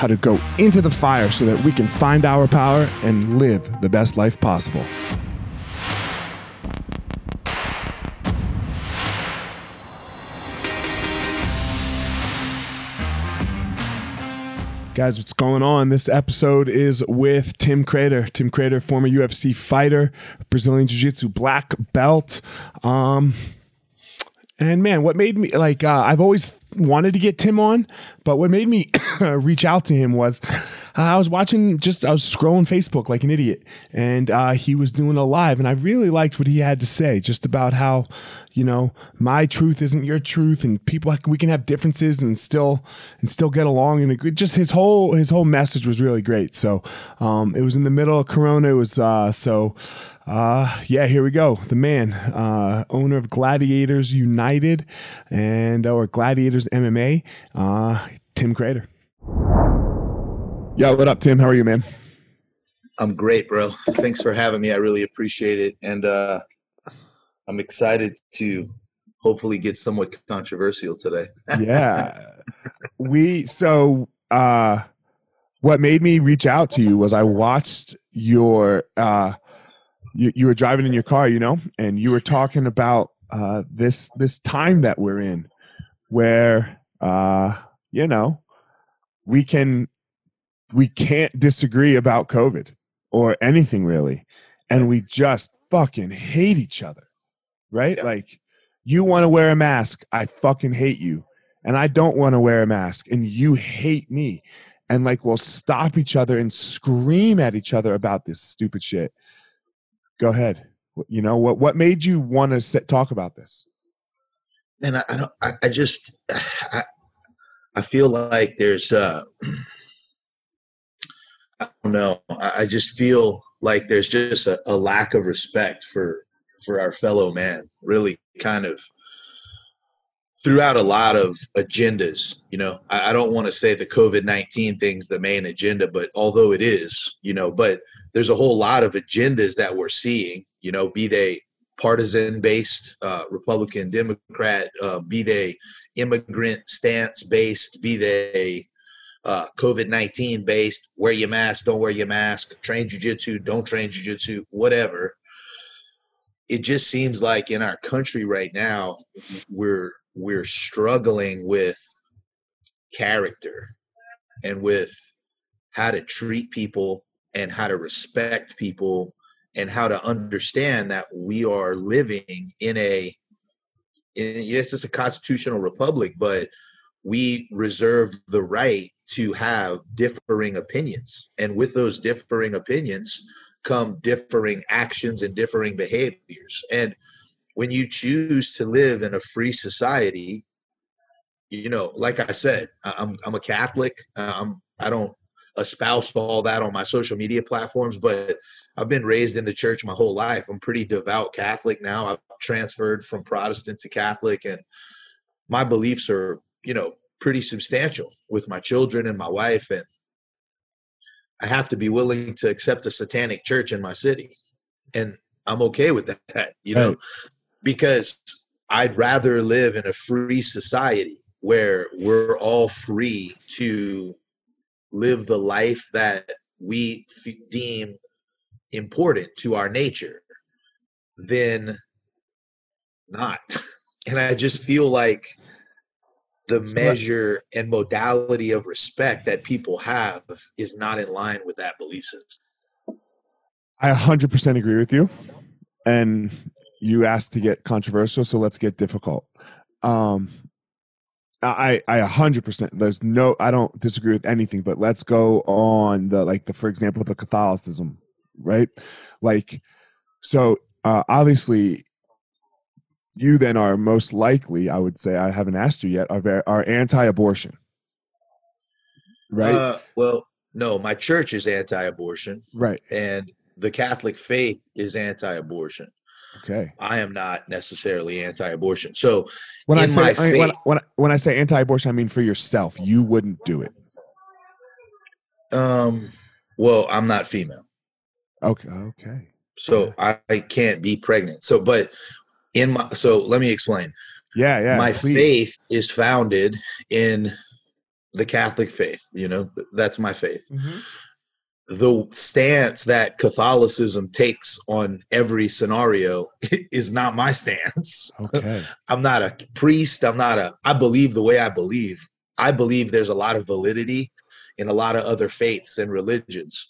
how to go into the fire so that we can find our power and live the best life possible. Guys, what's going on? This episode is with Tim Credeur. Tim Credeur, former UFC fighter, Brazilian Jiu Jitsu black belt. Um, and man, what made me like, uh, I've always wanted to get Tim on, but what made me reach out to him was uh, I was watching just I was scrolling Facebook like an idiot, and uh, he was doing a live, and I really liked what he had to say just about how you know my truth isn't your truth, and people we can have differences and still and still get along, and it, just his whole his whole message was really great. So um, it was in the middle of Corona. It was uh, so uh, yeah, here we go. The man, uh, owner of Gladiators United and or Gladiators MMA, uh, Tim Credeur. Yeah, what up, Tim? How are you, man? I'm great, bro. Thanks for having me. I really appreciate it, and uh, I'm excited to hopefully get somewhat controversial today. yeah, we so uh, what made me reach out to you was I watched your uh you, you were driving in your car, you know, and you were talking about uh, this this time that we're in, where uh, you know we can we can't disagree about COVID or anything really, and we just fucking hate each other, right? Yeah. Like you want to wear a mask, I fucking hate you, and I don't want to wear a mask, and you hate me, and like we'll stop each other and scream at each other about this stupid shit go ahead. You know what? What made you want to talk about this? And I, I don't. I, I just. I, I feel like there's. Uh, I don't know. I just feel like there's just a, a lack of respect for for our fellow man. Really, kind of throughout a lot of agendas. You know, I, I don't want to say the COVID nineteen thing's the main agenda, but although it is, you know, but there's a whole lot of agendas that we're seeing, you know, be they partisan based, uh, Republican, Democrat, uh, be they immigrant stance based, be they uh, COVID 19 based, wear your mask, don't wear your mask, train jujitsu, don't train jujitsu, whatever. It just seems like in our country right now, we're we're struggling with character and with how to treat people and how to respect people and how to understand that we are living in a in, yes it's a constitutional republic but we reserve the right to have differing opinions. And with those differing opinions come differing actions and differing behaviors. And when you choose to live in a free society you know like i said i'm i'm a catholic. I'm i don't espouse all that on my social media platforms but i've been raised in the church my whole life i'm pretty devout catholic now i've transferred from protestant to catholic and my beliefs are you know pretty substantial with my children and my wife and i have to be willing to accept a satanic church in my city and i'm okay with that you know right. because i'd rather live in a free society where we're all free to live the life that we f- deem important to our nature than not and i just feel like the measure and modality of respect that people have is not in line with that belief system. I 100% agree with you. And you asked to get controversial, so let's get difficult. Um, I I 100% there's no I don't disagree with anything, but let's go on the like the for example the Catholicism, right? Like so uh, obviously you then are most likely, I would say, I haven't asked you yet, are very, are anti-abortion, right? Uh, well, no, my church is anti-abortion, right, and the Catholic faith is anti-abortion. Okay, I am not necessarily anti-abortion. So when I say faith, when, when, when I say anti-abortion, I mean for yourself, you wouldn't do it. Um. Well, I'm not female. Okay. Okay. So I, I can't be pregnant. So, but in my so let me explain yeah yeah my please. faith is founded in the catholic faith you know that's my faith mm-hmm. The stance that catholicism takes on every scenario is not my stance. Okay. I'm not a priest. I'm not a i believe the way i believe. I believe there's a lot of validity in a lot of other faiths and religions.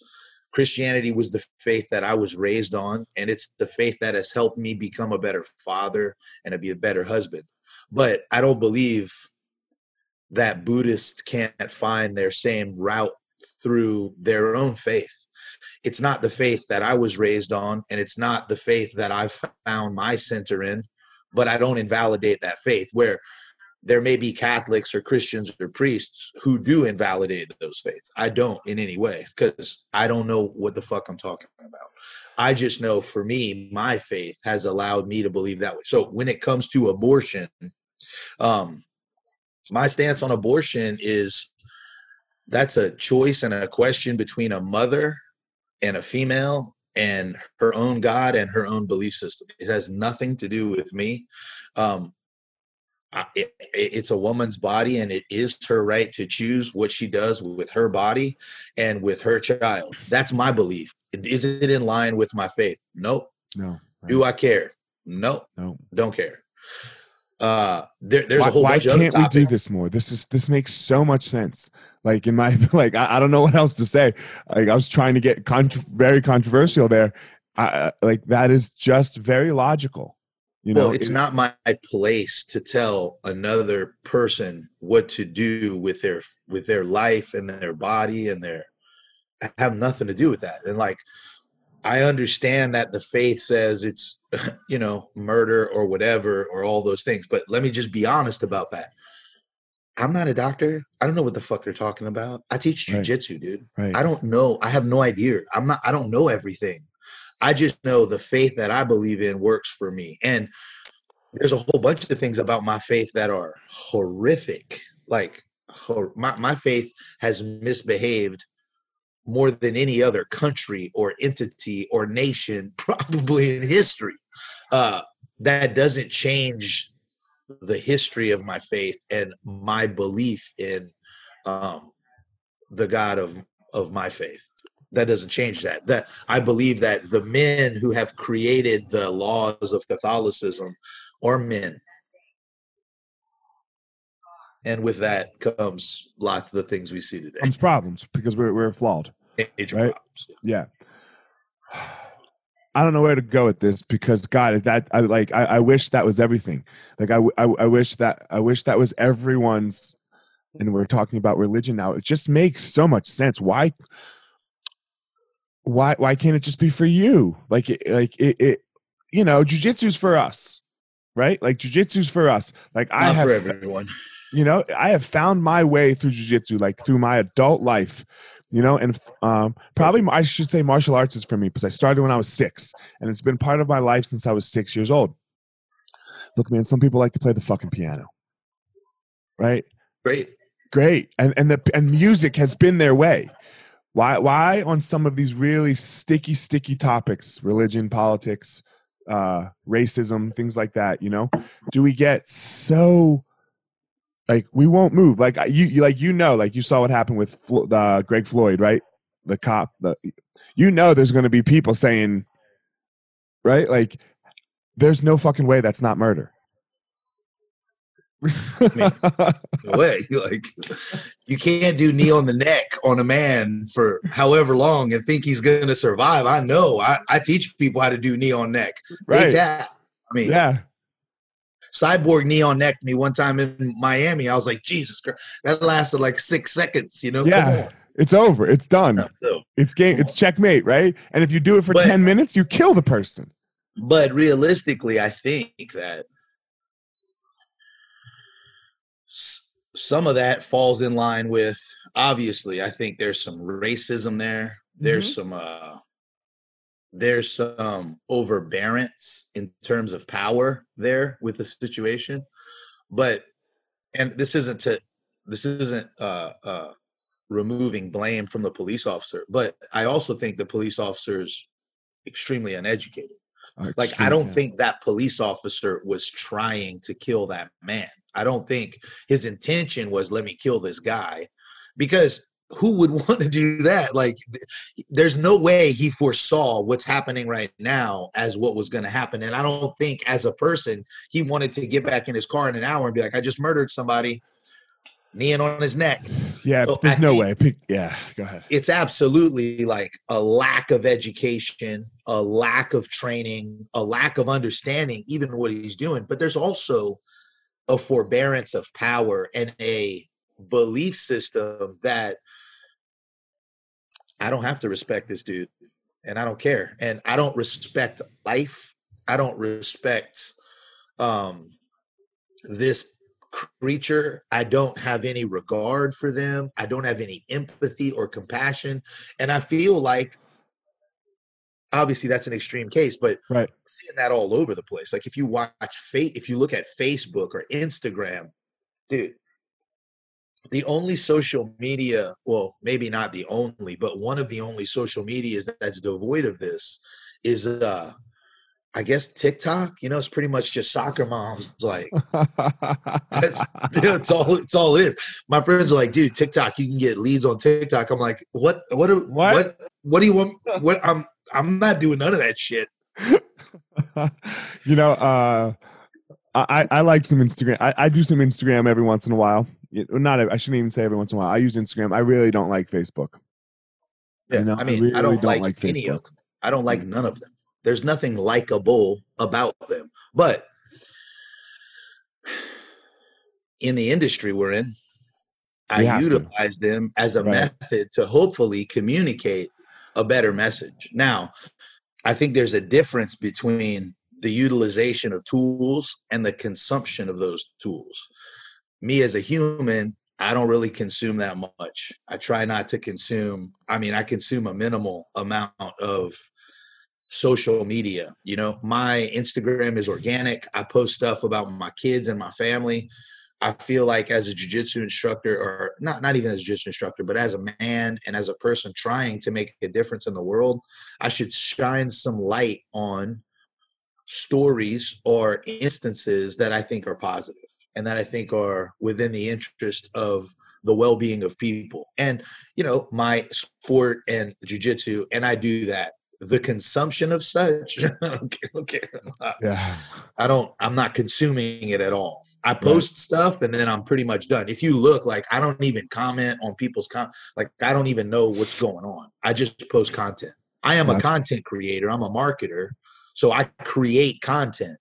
Christianity was the faith that I was raised on, and it's the faith that has helped me become a better father and to be a better husband. But I don't believe that Buddhists can't find their same route through their own faith. It's not the faith that I was raised on, and it's not the faith that I found my center in, but I don't invalidate that faith. Where there may be Catholics or Christians or priests who do invalidate those faiths. I don't in any way because I don't know what the fuck I'm talking about. I just know for me, my faith has allowed me to believe that way. So when it comes to abortion, um, my stance on abortion is that's a choice and a question between a mother and a female and her own God and her own belief system. It has nothing to do with me. Um, it, it's a woman's body and it is her right to choose what she does with her body and with her child. That's my belief. Is it in line with my faith? Nope. No. Right. do i care? Nope. No don't care uh there, there's why, a whole why can't we do this more? This is this makes so much sense. Like in my like i, I don't know what else to say. Like i was trying to get contr- very controversial there. I, like that is just very logical you know, well, it's it, not my place to tell another person what to do with their with their life and their body and their I have nothing to do with that. And like I understand that the faith says it's you know murder or whatever or all those things, but let me just be honest about that. I'm not a doctor. I don't know what the fuck they're talking about. I teach jujitsu, right. dude. Right. I don't know. I have no idea. I'm not. I don't know everything. I just know the faith that I believe in works for me. And there's a whole bunch of things about my faith that are horrific. Like hor- my, my faith has misbehaved more than any other country or entity or nation probably in history. Uh, that doesn't change the history of my faith and my belief in um, the God of of my faith. That doesn't change that. That i believe that the men who have created the laws of catholicism are men and with that comes lots of the things we see today. Comes problems because we're we're flawed. Major right? problems. Yeah. I don't know where to go with this because God, that I like. I, I wish that was everything. Like I, I wish that I wish that was everyone's. And we're talking about religion now. It just makes so much sense. Why? Why? Why can't it just be for you? Like, it, like it, it. You know, jujitsu's for us, right? Like jujitsu's for us. Like I Not have for everyone. You know i have found my way through jiu-jitsu like through my adult life you know and um, probably i should say martial arts is for me because i started when i was six and it's been part of my life since i was six years old. Look man some people like to play the fucking piano. Right? Great. great. And and the and music has been their way. Why why on some of these really sticky sticky topics religion politics uh racism things like that you know do we get so like we won't move like you, you like you know like you saw what happened with Flo- uh, greg floyd right the cop the you know there's going to be people saying right like there's no fucking way that's not murder No way. Like you can't do knee on the neck on a man for however long and think he's gonna survive. I know. I, I teach people how to do knee on neck. Right. I mean, yeah cyborg knee on neck me one time in Miami. I was like, Jesus Christ, that lasted like six seconds. You know? Yeah it's over it's done on. So, it's game it's checkmate right and if you do it for But- 10 minutes you kill the person but realistically, I think that some of that falls in line with obviously i think there's some racism there there's some uh there's some overbearance in terms of power there with the situation but and this isn't to this isn't uh uh removing blame from the police officer but i also think the police officer's extremely uneducated like I don't Yeah. think that police officer was trying to kill that man. I don't think his intention was let me kill this guy because who would want to do that? Like there's no way he foresaw what's happening right now as what was going to happen and I don't think as a person he wanted to get back in his car in an hour and be like I just murdered somebody kneeing on his neck. yeah So there's I no way yeah go ahead It's absolutely like a lack of education, a lack of training, a lack of understanding, even what he's doing. But there's also a forbearance of power and a belief system that I don't have to respect this dude and I don't care. And I don't respect life. I don't respect um, this creature. I don't have any regard for them. I don't have any empathy or compassion. And I feel like, obviously, that's an extreme case, but Right. we're seeing that all over the place. Like if you watch, if you look at Facebook or Instagram, dude, the only social media, well, maybe not the only, but one of the only social medias that's devoid of this is, uh, I guess TikTok. You know, it's pretty much just soccer moms like that's you know, it's all it's all it is. My friends are like, dude, TikTok, you can get leads on TikTok. I'm like, what what do- What? what what do you want? What I'm I'm not doing none of that shit. you know, uh, I, I like some Instagram. I, I do some Instagram every once in a while. You know, Not, I shouldn't even say every once in a while. I use Instagram. I really don't like Facebook. Yeah, You know, I mean, really I don't, like, like any of Facebook. them. I don't like mm-hmm. none of them. There's nothing likable about them. But in the industry we're in, I We to. utilize them as a Right. method to hopefully communicate a better message. Now, I think there's a difference between the utilization of tools and the consumption of those tools. Me as a human, I don't really consume that much. I try not to consume, I mean, I consume a minimal amount of social media. You know, my Instagram is organic. I post stuff about my kids and my family. I feel like as a jujitsu instructor, or not not even as a jujitsu instructor, but as a man and as a person trying to make a difference in the world, I should shine some light on stories or instances that I think are positive and that I think are within the interest of the well-being of people. And you know, my sport and jujitsu, and I do that the consumption of such, I don't care. don't care. Yeah. I don't. I'm not consuming it at all. I post stuff and then I'm pretty much done. If you look, like I don't even comment on people's con. Like I don't even know what's going on. I just post content. I am a content creator. I'm a marketer, so I create content,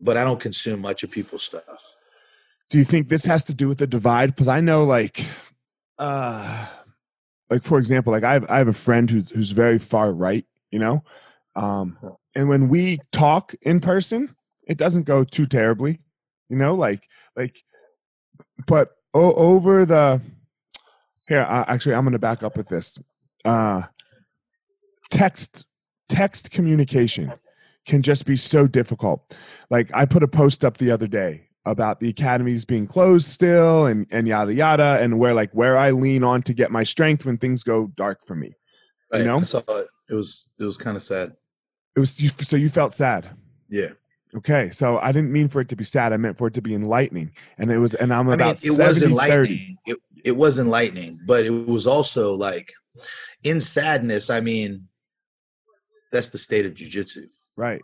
but I don't consume much of people's stuff. Do you think this has to do with the divide? Because I know, like, uh, like for example, like I have I have a friend who's who's very far right, you know, um, and when we talk in person, it doesn't go too terribly, you know, like like, but o- over the here, uh, actually, I'm gonna back up with this. Uh, text text communication can just be so difficult. Like I put a post up the other day about the academies being closed still and and yada yada and where like where I lean on to get my strength when things go dark for me. You know? I saw it. It was it was kind of sad. It was you, so you felt sad. Yeah. Okay, so I didn't mean for it to be sad. I meant for it to be enlightening, and it was. And I'm I mean, about it was 70, 30. enlightening. It, it was enlightening, but it was also like in sadness. I mean, that's the state of jujitsu. Right.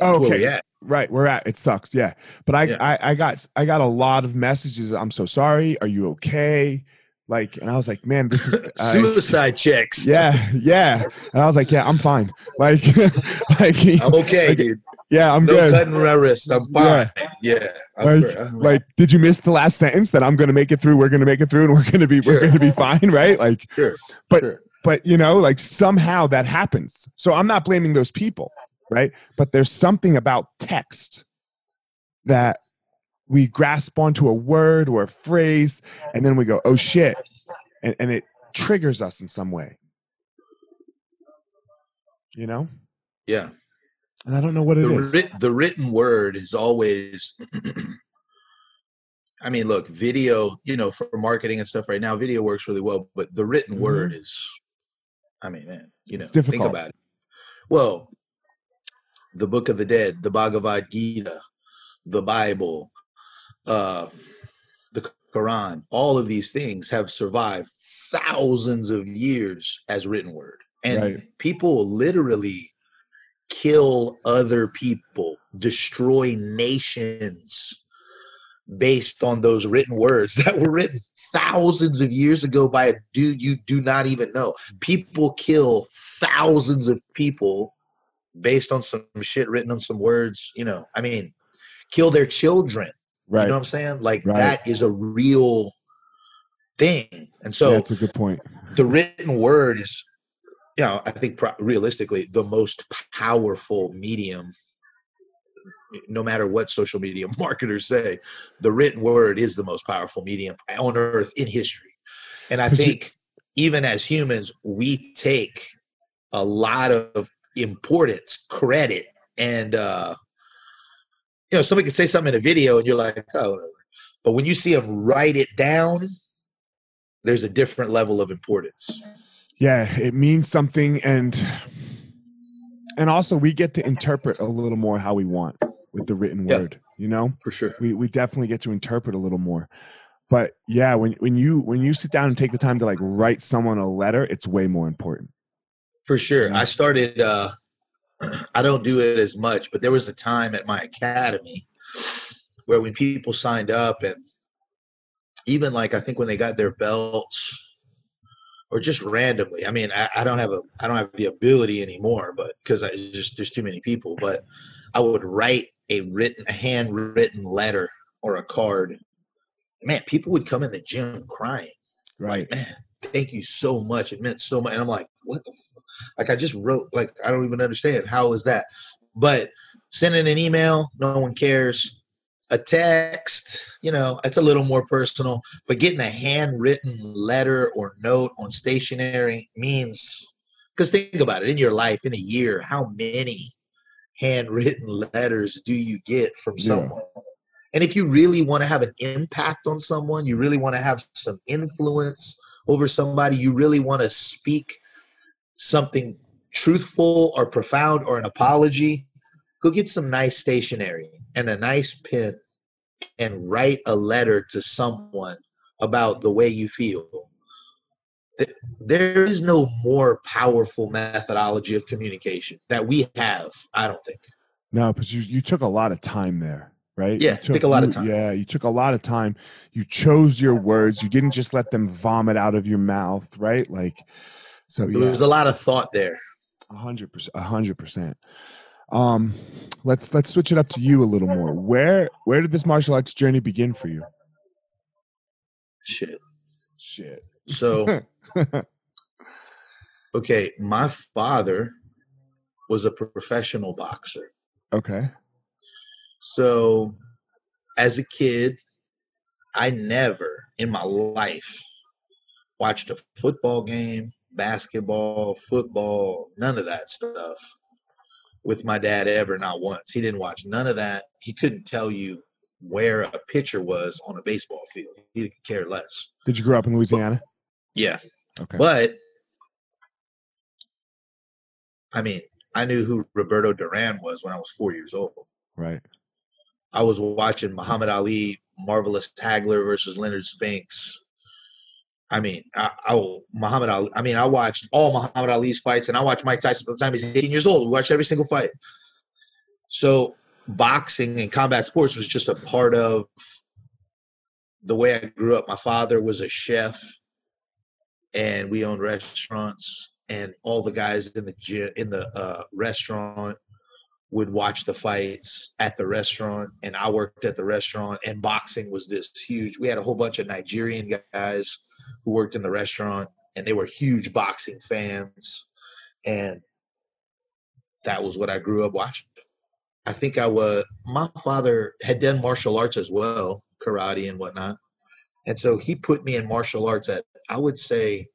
Oh, okay. we at. Right, we're at. It sucks, yeah. But I, Yeah. I, I got, I got a lot of messages. I'm so sorry. Are you okay? Like, and I was like, man, this is. I- Suicide checks. yeah, yeah. And I was like, yeah, I'm fine. Like, like, I'm okay, Like, dude. yeah, I'm No good. cutting my wrist. I'm fine. Yeah. I'm Like. I'm- like, did you miss the last sentence that I'm gonna make it through? We're gonna make it through, and we're gonna be, we're gonna be fine, right? Like, Sure. but, Sure. but you know, like somehow that happens. So I'm not blaming those people, right? But there's something about text that we grasp onto a word or a phrase, and then we go, oh shit, and, and it triggers us in some way. You know, yeah. and I don't know what it the, is. writ- the written word is always i mean look video you know for marketing and stuff right now video works really well but the written Mhm. word is i mean man you know It's think about it well the book of the dead the bhagavad gita the bible uh the quran all of these things have survived thousands of years as written word and Right. people literally kill other people, destroy nations based on those written words that were written thousands of years ago by a dude you do not even know. People kill thousands of people based on some shit written on some words, you know. I mean, kill their children. Right. You know what I'm saying? Like Right. that is a real thing. And so yeah, that's a good point. the written word is you know i think pro- realistically the most powerful medium no matter what social media marketers say the written word is the most powerful medium on earth in history and i you- think even as humans we take a lot of importance credit and uh you know somebody can say something in a video and you're like oh whatever. but when you see them write it down there's a different level of importance. Yeah it means something and and also we get to interpret a little more how we want with the written Yeah. word you know? For sure. We we definitely get to interpret a little more. But yeah when when you when you sit down and take the time to like write someone a letter it's way more important For sure. I started uh I don't do it as much, but there was a time at my academy where when people signed up and even like I think when they got their belts or just randomly. I mean, I, I don't have a I don't have the ability anymore, but because I just there's too many people. But I would write a written a handwritten letter or a card. Man, people would come in the gym crying right man, thank you so much. It meant so much. And I'm like, what the? Like I just wrote like I don't even understand. How is that? But sending an email, no one cares. A text, you know, it's a little more personal. But getting a handwritten letter or note on stationery means because think about it, in your life, in a year, how many handwritten letters do you get from Yeah. someone? And if you really want to have an impact on someone, you really want to have some influence over somebody, you really want to speak something truthful or profound or an apology, go get some nice stationery and a nice pen and write a letter to someone about the way you feel. there is no more powerful methodology of communication that we have. I don't think. No, because you you took a lot of time there, right? Yeah, you took, a lot of you- time. Yeah, you took a lot of time. You chose your words. You didn't just let them vomit out of your mouth, right? Like, so There yeah, was a lot of thought there. a hundred percent, a hundred percent. Um, let's let's switch it up to you a little more. Where where did this martial arts journey begin for you? Shit. Shit. So okay, my father was a professional boxer. okay. So as a kid, I never in my life watched a football game, basketball, football, none of that stuff with my dad ever, not once. He didn't watch none of that. He couldn't tell you where a pitcher was on a baseball field. He could care less. Did you grow up in Louisiana? Yeah. Okay. But I mean, I knew who Roberto Duran was when I was four years old. Right. I was watching Muhammad Ali, Marvelous Hagler versus Leonard Spinks. I mean, I, I Muhammad Ali. I mean, I watched all Muhammad Ali's fights, and I watched Mike Tyson by the time he's 18 years old. We watched every single fight. So, boxing and combat sports was just a part of the way I grew up. My father was a chef, and we owned restaurants, and all the guys in the gy- in the uh, restaurant would watch the fights at the restaurant and I worked at the restaurant and boxing was this huge. We had a whole bunch of Nigerian guys who worked in the restaurant and they were huge boxing fans and that was what I grew up watching. I think I was my father had done martial arts as well, karate and whatnot. And so he put me in martial arts at I would say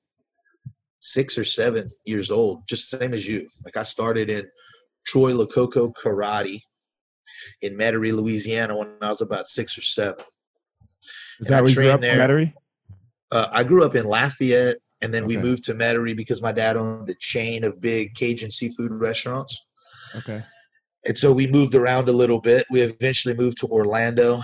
six or seven years old, just the same as you. Like I started in Troy Lococo Karate in Metairie, Louisiana, when I was about six or seven. Is And that I where you grew up, there. Metairie? Uh, I grew up in Lafayette, and then we moved to Metairie because my dad owned a chain of big Cajun seafood restaurants. Okay. And so we moved around a little bit. We eventually moved to Orlando.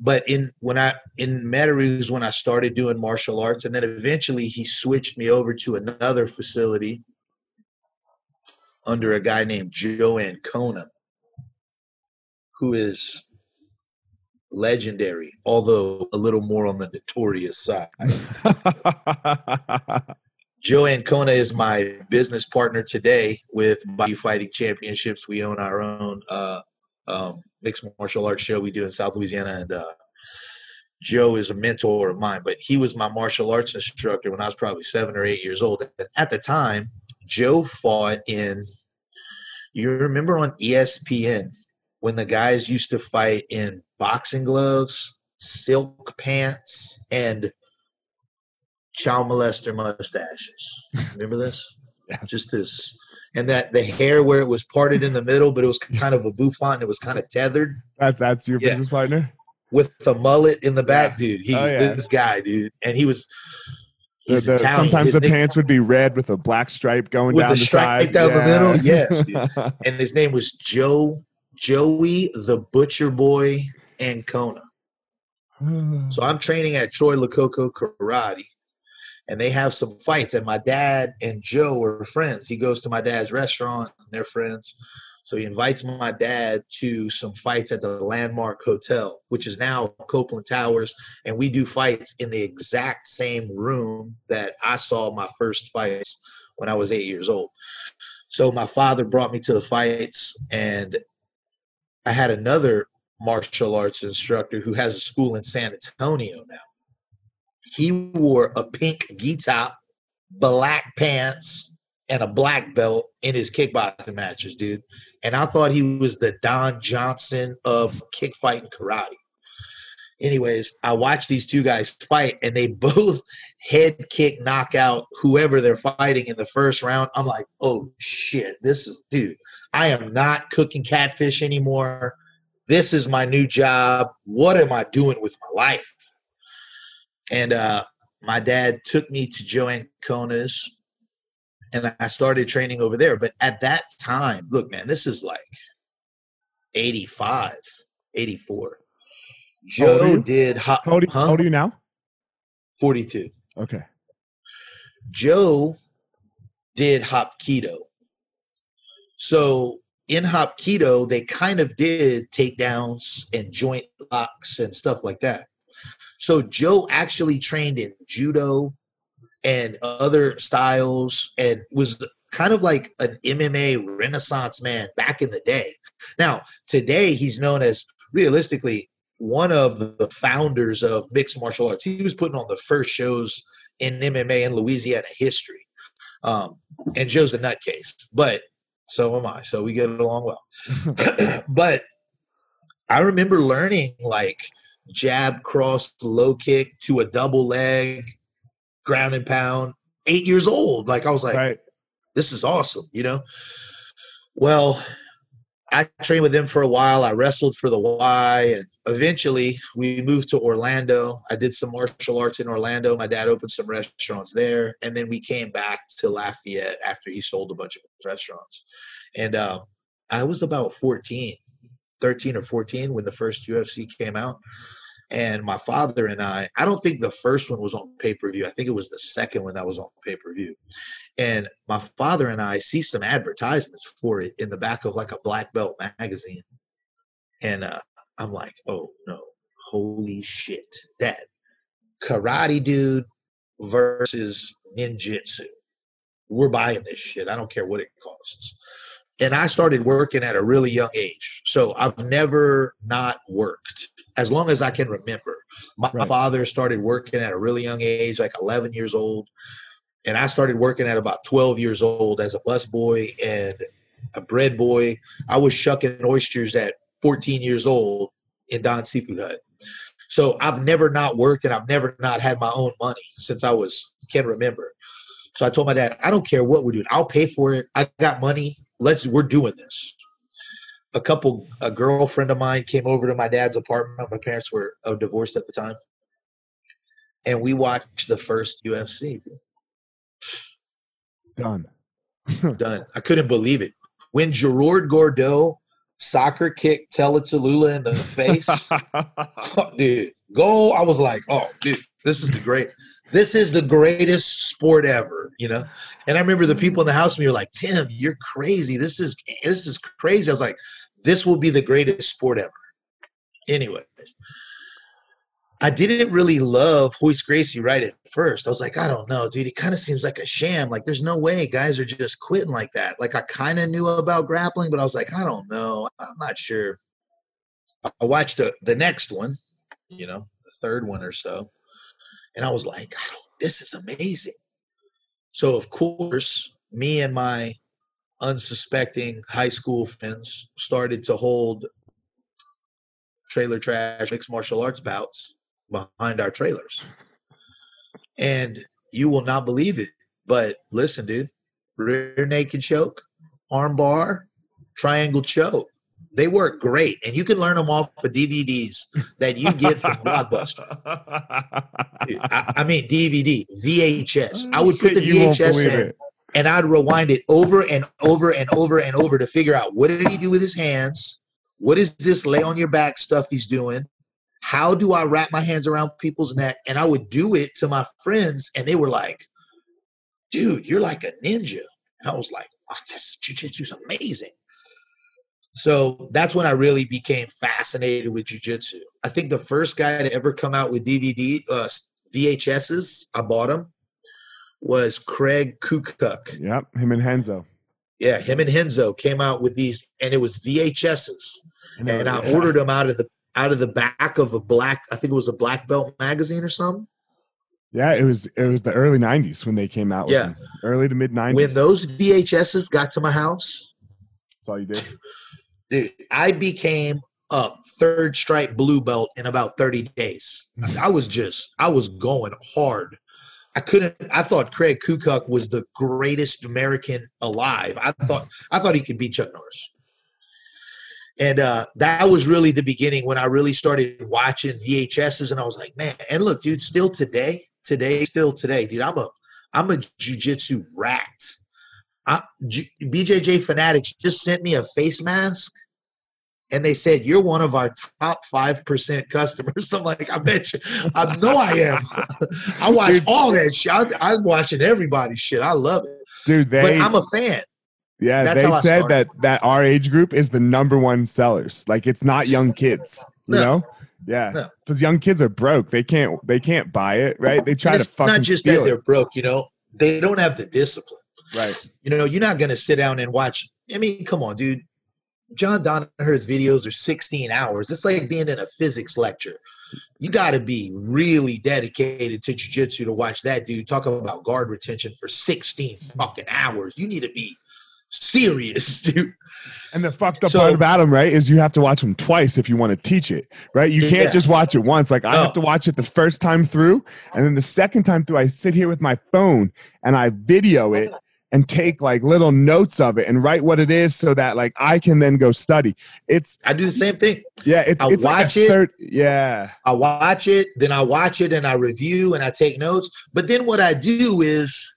But in when I in Metairie is when I started doing martial arts, and then eventually he switched me over to another facility under a guy named Joe Ancona, who is legendary, although a little more on the notorious side. Joe Ancona is my business partner today with Bayou Fighting Championships. We own our own uh, um, mixed martial arts show we do in South Louisiana, and uh, Joe is a mentor of mine. But he was my martial arts instructor when I was probably seven or eight years old. And At the time, Joe fought in. You remember on ESPN when the guys used to fight in boxing gloves, silk pants, and child molester mustaches. Remember this? yes. Just this, and that the hair where it was parted in the middle, but it was kind of a bouffant. And it was kind of tethered that, that's your Yeah. business partner? with the mullet in the back, dude. He's Oh, yeah. this guy, dude, and he was. The- the- sometimes His the pants would be red with a black stripe going down the the, stripe side. down the middle? Yes, dude. and his name was Joe Joey the Butcher Boy Ancona. Hmm. So I'm training at Troy Lococo Karate, and they have some fights. And my dad and Joe are friends. He goes to my dad's restaurant, and they're friends. So he invites my dad to some fights at the Landmark Hotel, which is now Copeland Towers. And we do fights in the exact same room that I saw my first fights when I was eight years old. So my father brought me to the fights, and I had another martial arts instructor who has a school in San Antonio now. He wore a pink gi top, black pants, and a black belt in his kickboxing matches, dude. And I thought he was the Don Johnson of kick fighting karate. Anyways, I watched these two guys fight, and they both head kick knockout whoever they're fighting in the first round. I'm like, oh shit, this is dude. I am not cooking catfish anymore this is my new job. What am I doing with my life? And uh, my dad took me to Joe Ancona's and I started training over there. But at that time, look, man, this is like 85, 84. How old are Joe you? did ho- How old, you- huh? how old are you now? 42. Okay. Joe did Hapkido. So in Hapkido, they kind of did takedowns and joint locks and stuff like that. So Joe actually trained in judo and other styles and was kind of like an MMA renaissance man back in the day. Now, today he's known as realistically one of the founders of mixed martial arts. He was putting on the first shows in MMA in Louisiana history. Um, and Joe's a nutcase, but so am I. So we get along well. but I remember learning like jab, cross, low kick to a double leg, ground and pound, eight years old. Like I was like, right. this is awesome, you know? Well, I trained with them for a while. I wrestled for the Y, and eventually we moved to Orlando. I did some martial arts in Orlando. My dad opened some restaurants there, and then we came back to Lafayette after he sold a bunch of restaurants. And uh, I was about 14, 13 or 14 when the first UFC came out. And my father and I, I don't think the first one was on pay per view. I think it was the second one that was on pay per view. And my father and I see some advertisements for it in the back of like a black belt magazine. And uh, I'm like, oh no, holy shit. Dad, karate dude versus ninjutsu. We're buying this shit. I don't care what it costs. And I started working at a really young age. So I've never not worked as long as I can remember. My right. father started working at a really young age, like 11 years old. And I started working at about 12 years old as a bus boy and a bread boy. I was shucking oysters at 14 years old in Don Seafood Hut. So I've never not worked and I've never not had my own money since I was can remember. So I told my dad, I don't care what we're doing. I'll pay for it. I got money. Let's we're doing this. A couple a girlfriend of mine came over to my dad's apartment. My parents were uh, divorced at the time. And we watched the first UFC. Done. Done. I couldn't believe it. When Gerard Gordeau soccer kicked Teletulula in the face, oh, dude, go. I was like, oh, dude, this is the great. This is the greatest sport ever, you know. And I remember the mm. people in the house. Me were like, Tim, you're crazy. This is this is crazy. I was like, this will be the greatest sport ever. Anyways, I didn't really love Royce Gracie right at first. I was like, I don't know, dude. It kind of seems like a sham. Like, there's no way guys are just quitting like that. Like, I kind of knew about grappling, but I was like, I don't know. I'm not sure. I watched the, the next one, you know, the third one or so, and I was like, this is amazing. So, of course, me and my unsuspecting high school friends started to hold trailer trash mixed martial arts bouts behind our trailers. And you will not believe it. But listen, dude, rear naked choke, arm bar, triangle choke. They work great, and you can learn them off of DVDs that you get from Blockbuster. Dude, I, I, mean DVD, VHS. I would put the VHS in, and I'd rewind it over and over and over and over to figure out what did he do with his hands, what is this lay on your back stuff he's doing, how do I wrap my hands around people's neck? And I would do it to my friends, and they were like, dude, you're like a ninja. And I was like, oh, this jujitsu's amazing. So that's when I really became fascinated with jujitsu. I think the first guy to ever come out with DVD uh, VHSs, I bought them, was Craig Kukuk. Yep, him and Renzo. Yeah, him and Renzo came out with these, and it was VHSs. And, and I ordered them out of the out of the back of a black i think it was a black belt magazine or something yeah it was it was the early 90s when they came out yeah early to mid 90s when those vhs's got to my house that's all you did dude i became a third stripe blue belt in about 30 days i was just i was going hard I couldn't. I thought Craig Kukuk was the greatest American alive. I thought. I thought he could beat Chuck Norris and uh, that was really the beginning when I really started watching VHSs, and I was like, man. And look, dude, still today, today, still today, dude, I'm a, I'm a jujitsu rat. I, G, BJJ Fanatics just sent me a face mask and they said you're one of our top five percent customers. I'm like, I bet you, I know I am. I watch Dude. all that shit. I, I'm watching everybody's shit. I love it, Dude, but I'm a fan. yeah, that's they said that that our age group is the number one sellers. Like it's not young kids, you No. know? Yeah. No. Because young kids are broke. They can't they can't buy it, right? They try to it's fucking not just steal that they're broke. You know, they don't have the discipline. Right. You know, you're not gonna sit down and watch. I mean, come on, dude. John Danaher's videos are 16 hours. It's like being in a physics lecture. You got to be really dedicated to jujitsu to watch that dude talk about guard retention for 16 mm-hmm. fucking hours. You need to be serious, dude. And the fucked up So- part about him, right, is you have to watch them twice if you want to teach it, right? You can't Yeah. just watch it once. Like I No. have to watch it the first time through, and then the second time through, I sit here with my phone and I video it and take like little notes of it and write what it is so that like I can then go study. It's I do the same thing. yeah, it's I'll it's like a watch it. yeah, I watch it, then I watch it and I review and I take notes. But then what I do is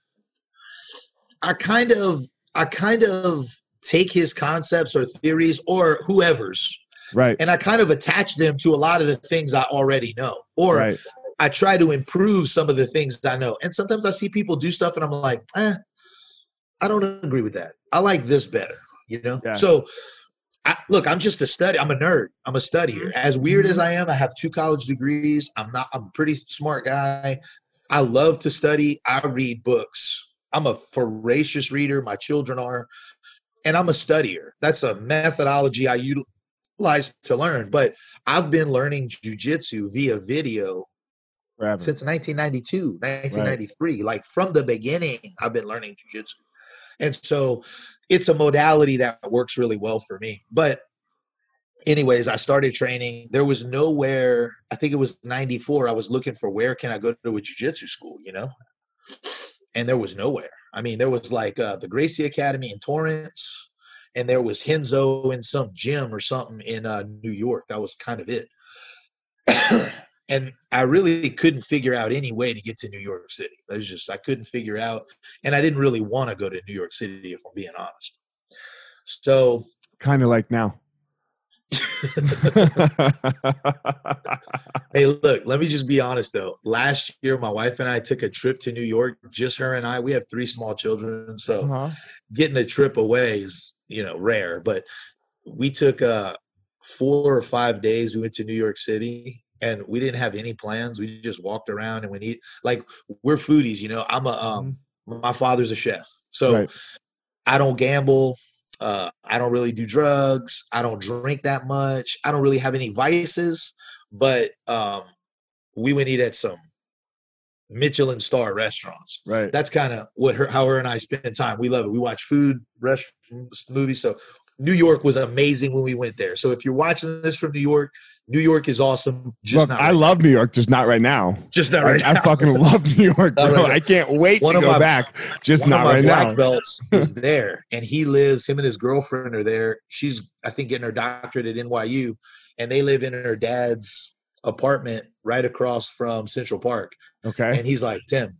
I kind of I kind of take his concepts or theories or whoever's right, and I kind of attach them to a lot of the things I already know. Or right, I try to improve some of the things I know. And sometimes I see people do stuff and I'm like, eh, I don't agree with that. I like this better, you know? Yeah. So I, look, I'm just a study. I'm a nerd. I'm a studier. Mm-hmm. As weird as mm-hmm. I am, I have two college degrees. I'm not, I'm a pretty smart guy. I love to study. I read books. I'm a voracious reader. My children are. And I'm a studier. That's a methodology I utilize to learn. But I've been learning jujitsu via video forever. since 1992, 1993. Like from the beginning, I've been learning jujitsu. And so it's a modality that works really well for me. But, anyways, I started training. There was nowhere, I think it was 94. I was looking for where can I go to a jujitsu school, you know? And there was nowhere. I mean, there was like uh, the Gracie Academy in Torrance, and there was Renzo in some gym or something in uh, New York. That was kind of it. And I really couldn't figure out any way to get to New York City. That was just I couldn't figure out, and I didn't really want to go to New York City if I'm being honest. So kind of like now. hey, look, let me just be honest though. Last year, my wife and I took a trip to New York. Just her and I. We have three small children, so uh-huh. getting a trip away is you know rare. But we took uh four or five days. We went to New York City. And we didn't have any plans. We just walked around and we eat like we're foodies, you know. I'm a um my father's a chef. So Right. I don't gamble. Uh, I don't really do drugs. I don't drink that much. I don't really have any vices. But um, we went eat at some Michelin star restaurants. Right. That's kind of what her, how her and I spend time. We love it. We watch food, restaurants, movies. So New York was amazing when we went there. So if you're watching this from New York, New York is awesome. Just Look, not I right, love New York, just not right now. just not I, right I now. I fucking love New York, bro. right. I can't wait One to go my- back. Just not right black now. belts is there and he lives him and his girlfriend are there she's i think getting her doctorate at nyu and they live in her dad's apartment right across from central park Okay. and he's like tim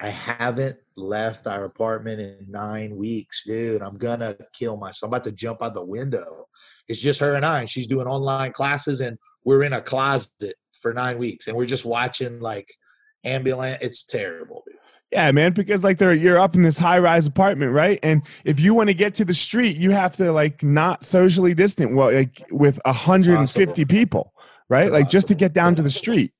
i haven't left our apartment in nine weeks dude i'm gonna kill myself i'm about to jump out the window it's just her and i and she's doing online classes and we're in a closet for nine weeks and we're just watching like ambulance it's terrible dude Yeah, man, because like they're you're up in this high rise apartment, right? And if you want to get to the street, you have to like not socially distant, well, like with 150 Impossible. people, right? Like just to get down to the street.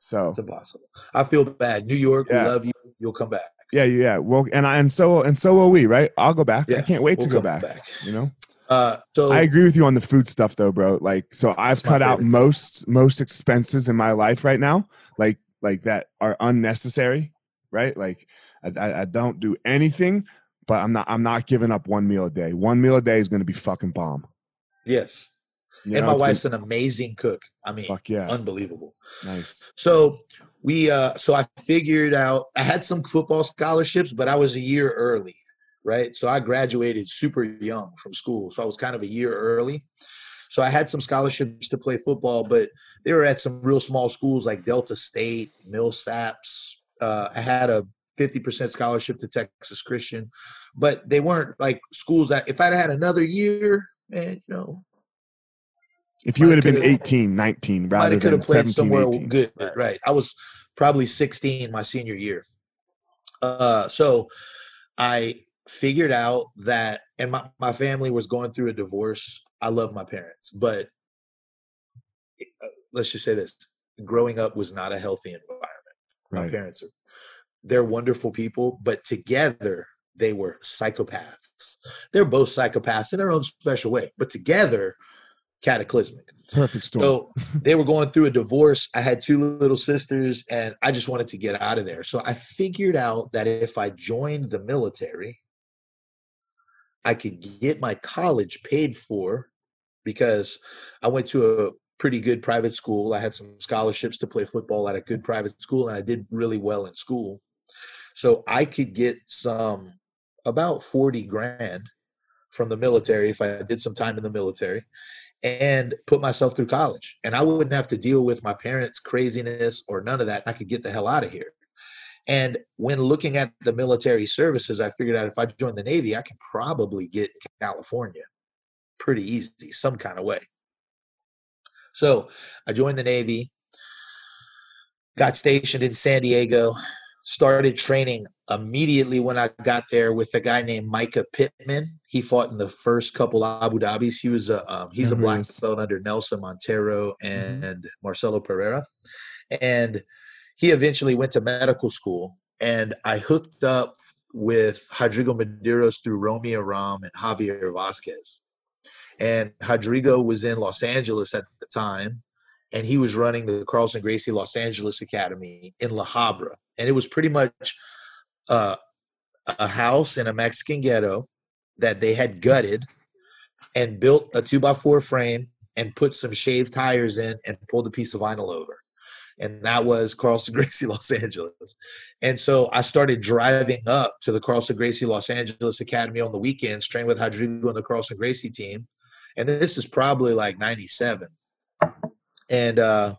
So It's impossible. I feel bad. New York, Yeah. we love you. You'll come back. Yeah, yeah. Well, and I and so and so will we, right? I'll go back. I can't wait We'll to go come back, You know, Uh, so I agree with you on the food stuff, though, bro. Like, so I've cut out most most expenses in my life right now, like like that are unnecessary, right? Like, I, I, don't do anything, but I'm not I'm not giving up one meal a day. One meal a day is going to be fucking bomb. yes, You and know, my it's gonna- wife's an amazing cook. I mean, fuck yeah, unbelievable. nice. So we, uh, so I figured out. I had some football scholarships, but I was a year early, right? So I graduated super young from school, so I was kind of a year early. So I had some scholarships to play football, but they were at some real small schools like Delta State, Millsaps. Uh, I had a 50% scholarship to Texas Christian, but they weren't like schools that if I'd had another year, man, you know, If you would have been could've- 18, 19 rather than have played 17, somewhere 18. good, right. I was probably 16 my senior year. Uh, so I figured out that, and my, my family was going through a divorce. I love my parents, but uh, let's just say this growing up was not a healthy environment. My parents are, they're wonderful people, but together they were psychopaths. They're both psychopaths in their own special way, but together, cataclysmic. Perfect storm. So they were going through a divorce. I had two little sisters, and I just wanted to get out of there. So I figured out that if I joined the military, I could get my college paid for because I went to a pretty good private school. I had some scholarships to play football at a good private school, and I did really well in school. So I could get some about 40 grand from the military if I did some time in the military and put myself through college. And I wouldn't have to deal with my parents' craziness or none of that. I could get the hell out of here. And when looking at the military services, I figured out if I joined the Navy, I could probably get California pretty easy, some kind of way. So I joined the Navy, got stationed in San Diego, started training immediately when I got there with a guy named Micah Pittman. He fought in the first couple Abu Dhabis. He was a um, he's Yeah, a black belt under Nelson Monteiro Mm-hmm. and Marcelo Pereira, and he eventually went to medical school. And I hooked up with Rodrigo Medeiros through Romie Aram and Javier Vasquez. And Rodrigo was in Los Angeles at the time, and he was running the Carlson Gracie Los Angeles Academy in La Habra. And it was pretty much uh, a house in a Mexican ghetto that they had gutted and built a two by four frame and put some shaved tires in and pulled a piece of vinyl over. And that was Carlson Gracie Los Angeles. And so I started driving up to the Carlson Gracie Los Angeles Academy on the weekends, train with Rodrigo and the Carlson Gracie team. And this is probably like 97. And uh,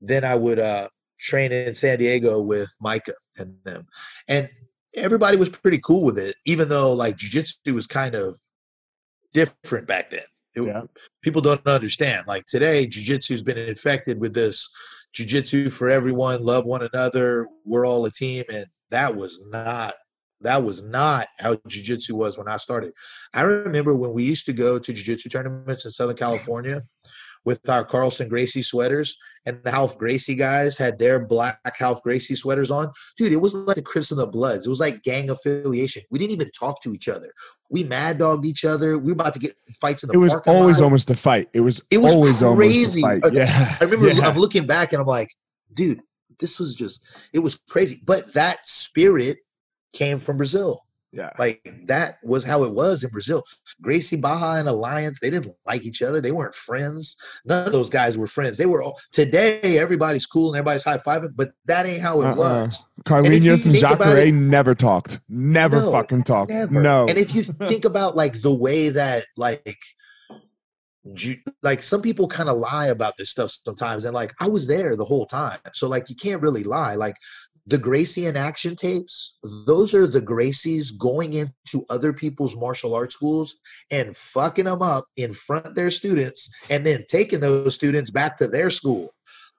then I would uh, train in San Diego with Micah and them. And everybody was pretty cool with it, even though like jujitsu was kind of different back then. It- Yeah. People don't understand. Like today, jujitsu's been infected with this jujitsu for everyone, love one another, we're all a team. And that was not that was not how jiu-jitsu was when I started. I remember when we used to go to jiu-jitsu tournaments in Southern California with our Carlson Gracie sweaters and the Ralph Gracie guys had their black Ralph Gracie sweaters on. Dude, it was like the Crips and the Bloods. It was like gang affiliation. We didn't even talk to each other. We mad dogged each other. We were about to get fights in the it was always lot. almost a fight. It was, It was always crazy. almost a fight. Yeah. I remember yeah. I'm looking back and I'm like, dude, this was just it was crazy. But that spirit came from Brazil. Yeah. Like that was how it was in Brazil. Gracie Barra and Alliance, they didn't like each other. They weren't friends. None of those guys were friends. They were all today, everybody's cool and everybody's high fiving, but that ain't how it Uh-uh. was. Carlinhos and, about Jacare it- never talked. Never No, fucking talked. Never. No. And if you think about like the way that like like some people kind of lie about this stuff sometimes and like I was there the whole time. So like you can't really lie. Like the Gracie in action tapes, those are the Gracies going into other people's martial arts schools and fucking them up in front of their students and then taking those students back to their school.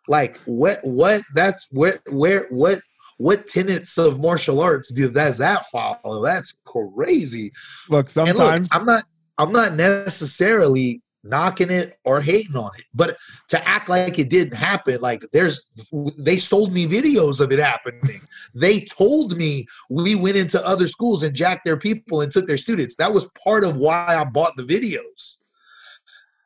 Like what what that's where where what what tenets of martial arts do does that follow? That's crazy. look, And look, sometimes I'm not I'm not necessarily knocking it or hating on it, but to act like it didn't happen, like there's they sold me videos of it happening. they told me we went into other schools and jacked their people and took their students. That was part of why I bought the videos.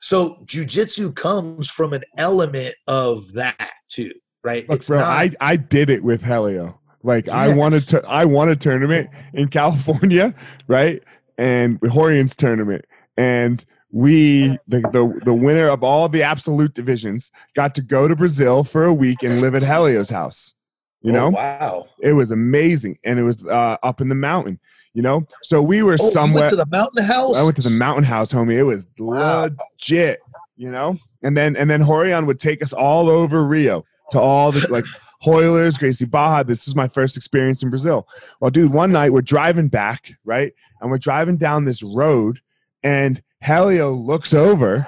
So jujitsu comes from an element of that too, right? look, bro, I I did it with Helio. Like I wanted to I won a tournament in California, right? And Rorion's tournament. And we the, the the winner of all the absolute divisions got to go to Brazil for a week and live at Helio's house. You Oh, know? wow. It was amazing. And it was uh, up in the mountain, you know? So we were Oh, you somewhere went to the mountain house. I went to the mountain house, homie. It was Wow. legit, you know. And then and then Rorion would take us all over Rio to all the like Hoilers, Gracie Barra. This is my first experience in Brazil. Well, dude, one night we're driving back, right, and we're driving down this road, and Helio looks over,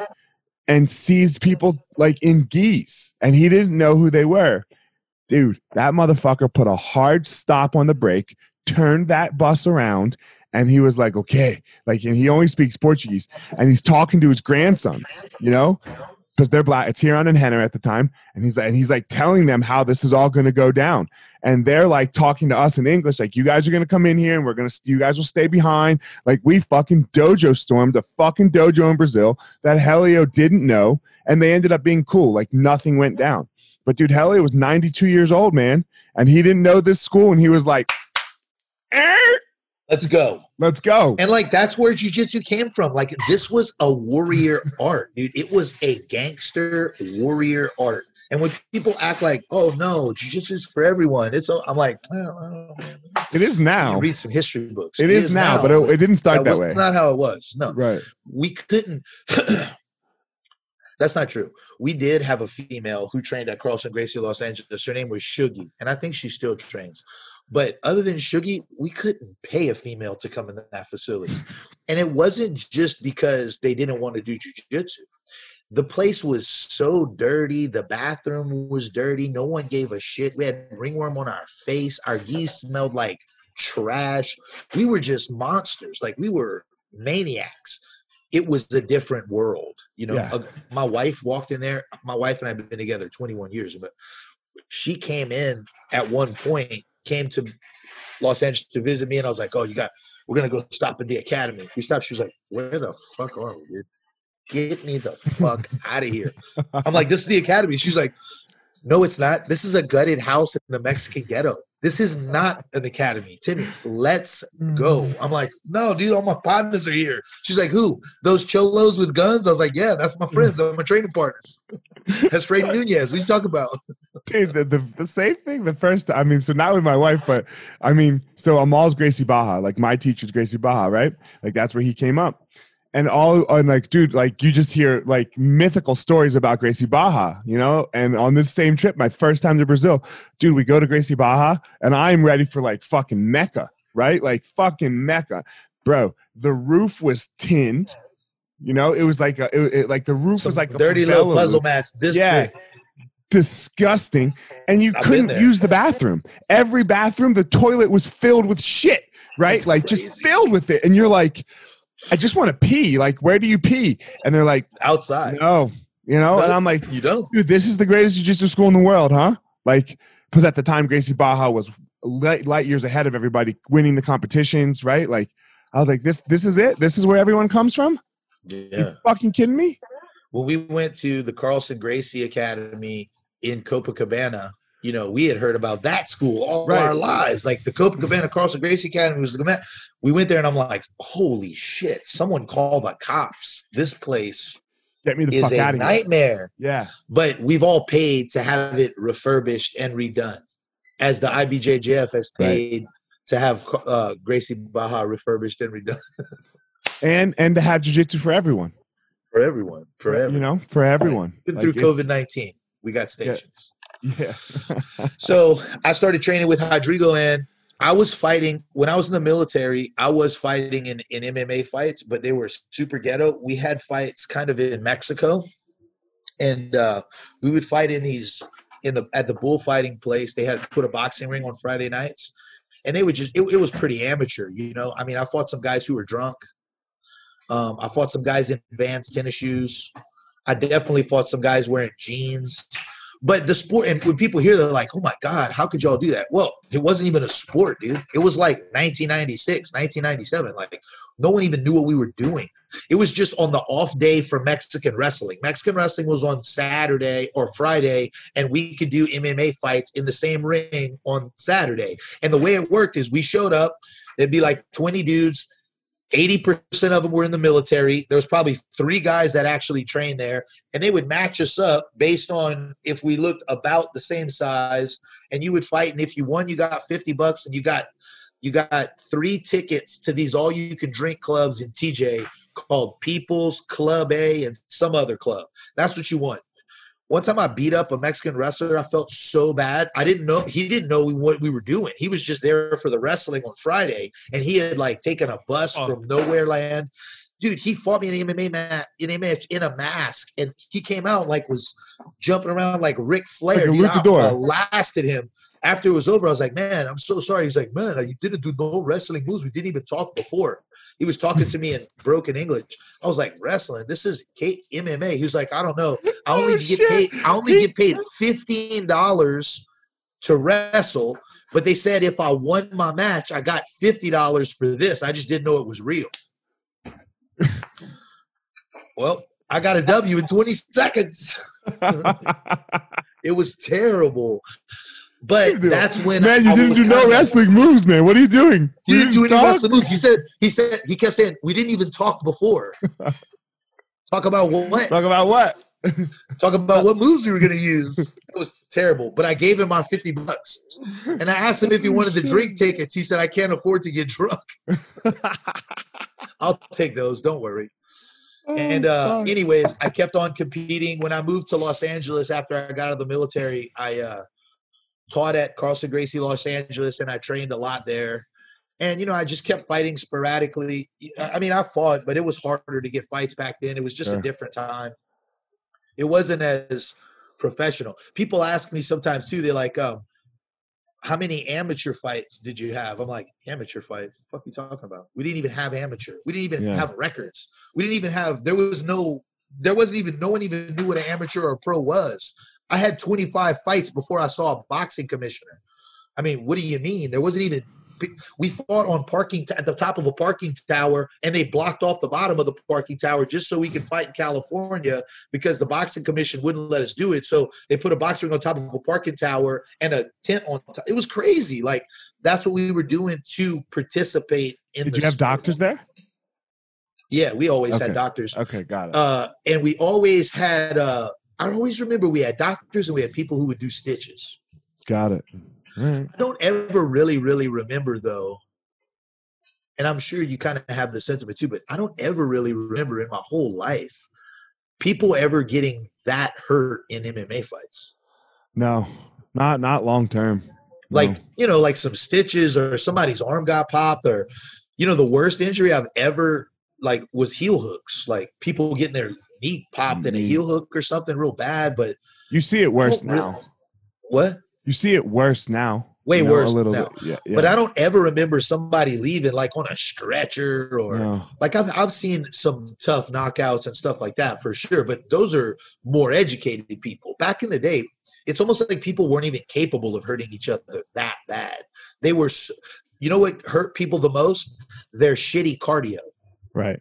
and sees people like in gis and he didn't know who they were. Dude, that motherfucker put a hard stop on the brake, turned that bus around, and he was like, okay, like, and he only speaks Portuguese, and he's talking to his grandsons, you know, because they're black. It's Ryron and Rener at the time, and he's like, and he's like telling them how this is all going to go down, and they're like talking to us in English, like, you guys are going to come in here, and we're gonna, you guys will stay behind. Like, we fucking dojo stormed a fucking dojo in Brazil that Helio didn't know, and they ended up being cool. Like, nothing went down. But dude, Helio was 92 years old, man, and he didn't know this school, and he was like. "Eh, Let's go. Let's go. And like that's where jujitsu came from. Like this was a warrior art, dude. It was a gangster warrior art. And when people act like, "Oh no, jujitsu is for everyone," it's all, I'm like, well, I don't know, man. It is You now. read some history books. It is now, but it, it didn't start that was way. not how it was. No, Right. we couldn't. That's not true. We did have a female who trained at Carlson Gracie Los Angeles. Her name was Shuggy, and I think she still trains. But other than Shuggy, we couldn't pay a female to come in that facility. And it wasn't just because they didn't want to do jujitsu. The place was so dirty. The bathroom was dirty. No one gave a shit. We had ringworm on our face. Our gis smelled like trash. We were just monsters. Like we were maniacs. It was a different world. You know, Yeah. Uh, my wife walked in there. My wife and I have been together 21 years, but she came in at one point, came to Los Angeles to visit me, and I was like, "Oh, you got, we're gonna go stop at the academy." We stopped. She was like, "Where the fuck are we, dude? Get me the fuck out of here!" I'm like, "This is the academy." She's like, "No, it's not. This is a gutted house in the Mexican ghetto. This is not an academy, Timmy. Let's go." Mm. I'm like, "No, dude, all my partners are here." She's like, "Who? Those cholos with guns?" I was like, "Yeah, that's my friends. They're my training partners." That's Fred Nunez. What you talk about? Dude, the, the, the same thing the first I mean, so not with my wife, but I mean, so Amal's Gracie Barra, like my teacher's Gracie Barra, right? Like that's where he came up. And all and like, dude, like you just hear like mythical stories about Gracie Barra, you know? And on this same trip, my first time to Brazil, dude, we go to Gracie Barra and I'm ready for like fucking Mecca, right? Like fucking Mecca. Bro, the roof was tinned. You know, it was like a it, it- like the roof was Some like a dirty little puzzle roof mats. This Yeah. disgusting and you I've couldn't use the bathroom every bathroom the toilet was filled with shit right It's like just filled with it and you're like i just want to pee like where do you pee? And they're like outside. no you know? And i'm like You don't. dude this is the greatest jiu-jitsu school in the world huh? Like because at the time gracie barra was light, light years ahead of everybody winning the competitions right? Like i was like this this is it? This is where everyone comes from? Yeah. you fucking kidding me? When we went to the Carlson Gracie Academy in Copacabana, you know, we had heard about that school all Right. our lives. Like the Copacabana Carlson Gracie Academy was the command. We went there and I'm like, holy shit, someone call the cops. This place get me the is fuck a out of here nightmare. yeah But we've all paid to have it refurbished and redone. As the IBJJF has Right. paid to have uh, Gracie Barra refurbished and redone and and to have jiu-jitsu for everyone for everyone. Forever. You know, for everyone. Like, through COVID 19, we got stations. Yeah. So I started training with Rodrigo, and I was fighting when I was in the military. I was fighting in, in MMA fights, but they were super ghetto. We had fights kind of in Mexico, and uh, we would fight in these in the at the bullfighting place. They had put a boxing ring on Friday nights, and they would just it, it was pretty amateur, you know. I mean, I fought some guys who were drunk. Um, I fought some guys in Vans tennis shoes. I definitely fought some guys wearing jeans. But the sport, and when people hear, they're like, "Oh my God, how could y'all do that?" Well, it wasn't even a sport, dude. It was like 1996, 1997. Like no one even knew what we were doing. It was just on the off day for Mexican wrestling. Mexican wrestling was on Saturday or Friday, and we could do MMA fights in the same ring on Saturday. And the way it worked is we showed up. There'd be like 20 dudes. 80% of them were in the military. There was probably three guys that actually trained there, and they would match us up based on if we looked about the same size, and you would fight. And if you won, you got 50 bucks, and you got you got three tickets to these all you can drink clubs in TJ called People's Club A and some other club. That's what you want. One time I beat up a Mexican wrestler. I felt so bad. I didn't know he didn't know we, what we were doing. He was just there for the wrestling on Friday, and he had like taken a bus Oh. from nowhere land. dude, he fought me in an MMA match in a match in a mask, and he came out like was jumping around like Ric Flair. Like a Dude, I luchador. blasted him. After it was over, I was like, man, I'm so sorry. He's like, man, you didn't do no wrestling moves. We didn't even talk before. He was talking to me in broken English. I was like, wrestling. This is K- MMA. He was like, I don't know. I only Oh, get shit. paid. I only get paid fifteen dollars to wrestle. But they said if I won my match, I got fifty dollars for this. I just didn't know it was real. well, I got a W in twenty seconds. It was terrible. But that's when man, you I didn't do no wrestling moves, man. What are you doing? You didn't do any wrestling moves. He said, he said, he kept saying, we didn't even talk before. talk about what? Talk about what? Talk about what moves we were gonna use. It was terrible. But I gave him my 50 bucks. And I asked him if he wanted the drink tickets. He said, I can't afford to get drunk. I'll take those, don't worry. And Oh, uh, fuck. anyways, I kept on competing. When I moved to Los Angeles after I got out of the military, I uh, taught at Carlson Gracie Los Angeles, and I trained a lot there. And you know, I just kept fighting sporadically. I mean, I fought, but it was harder to get fights back then. It was just Sure. a different time. It wasn't as professional. People ask me sometimes too. They're like, um, "How many amateur fights did you have?" I'm like, "Amateur fights? The fuck you talking about? We didn't even have amateur. We didn't even Yeah. have records. We didn't even have. There was no. There wasn't even. No one even knew what an amateur or a pro was. I had 25 fights before I saw a boxing commissioner. I mean, what do you mean? There wasn't even. We fought on parking t- at the top of a parking tower, and they blocked off the bottom of the parking tower just so we could fight in California because the boxing commission wouldn't let us do it. So they put a boxing ring on top of a parking tower and a tent on top. It was crazy. Like that's what we were doing to participate in. Did the you have sport. doctors there? Yeah, we always Okay. had doctors. Okay, got it. Uh, and we always had. Uh, I always remember we had doctors and we had people who would do stitches. got it. Right. I don't ever really, really remember though. And I'm sure you kind of have the sentiment too, but I don't ever really remember in my whole life people ever getting that hurt in MMA fights. No, not not long term. like No. you know like some stitches or somebody's arm got popped or you know the worst injury i've ever like was heel hooks like people getting their knee popped in a heel hook or something real bad but you see it worse don't really- now. what You see it worse now. Way you know, worse a little now. bit. Yeah, yeah. but i don't ever remember somebody leaving like on a stretcher or No. like I've, I've seen some tough knockouts and stuff like that for sure but those are more educated people back in the day it's almost like people weren't even capable of hurting each other that bad they were you know what hurt people the most their shitty cardio Right.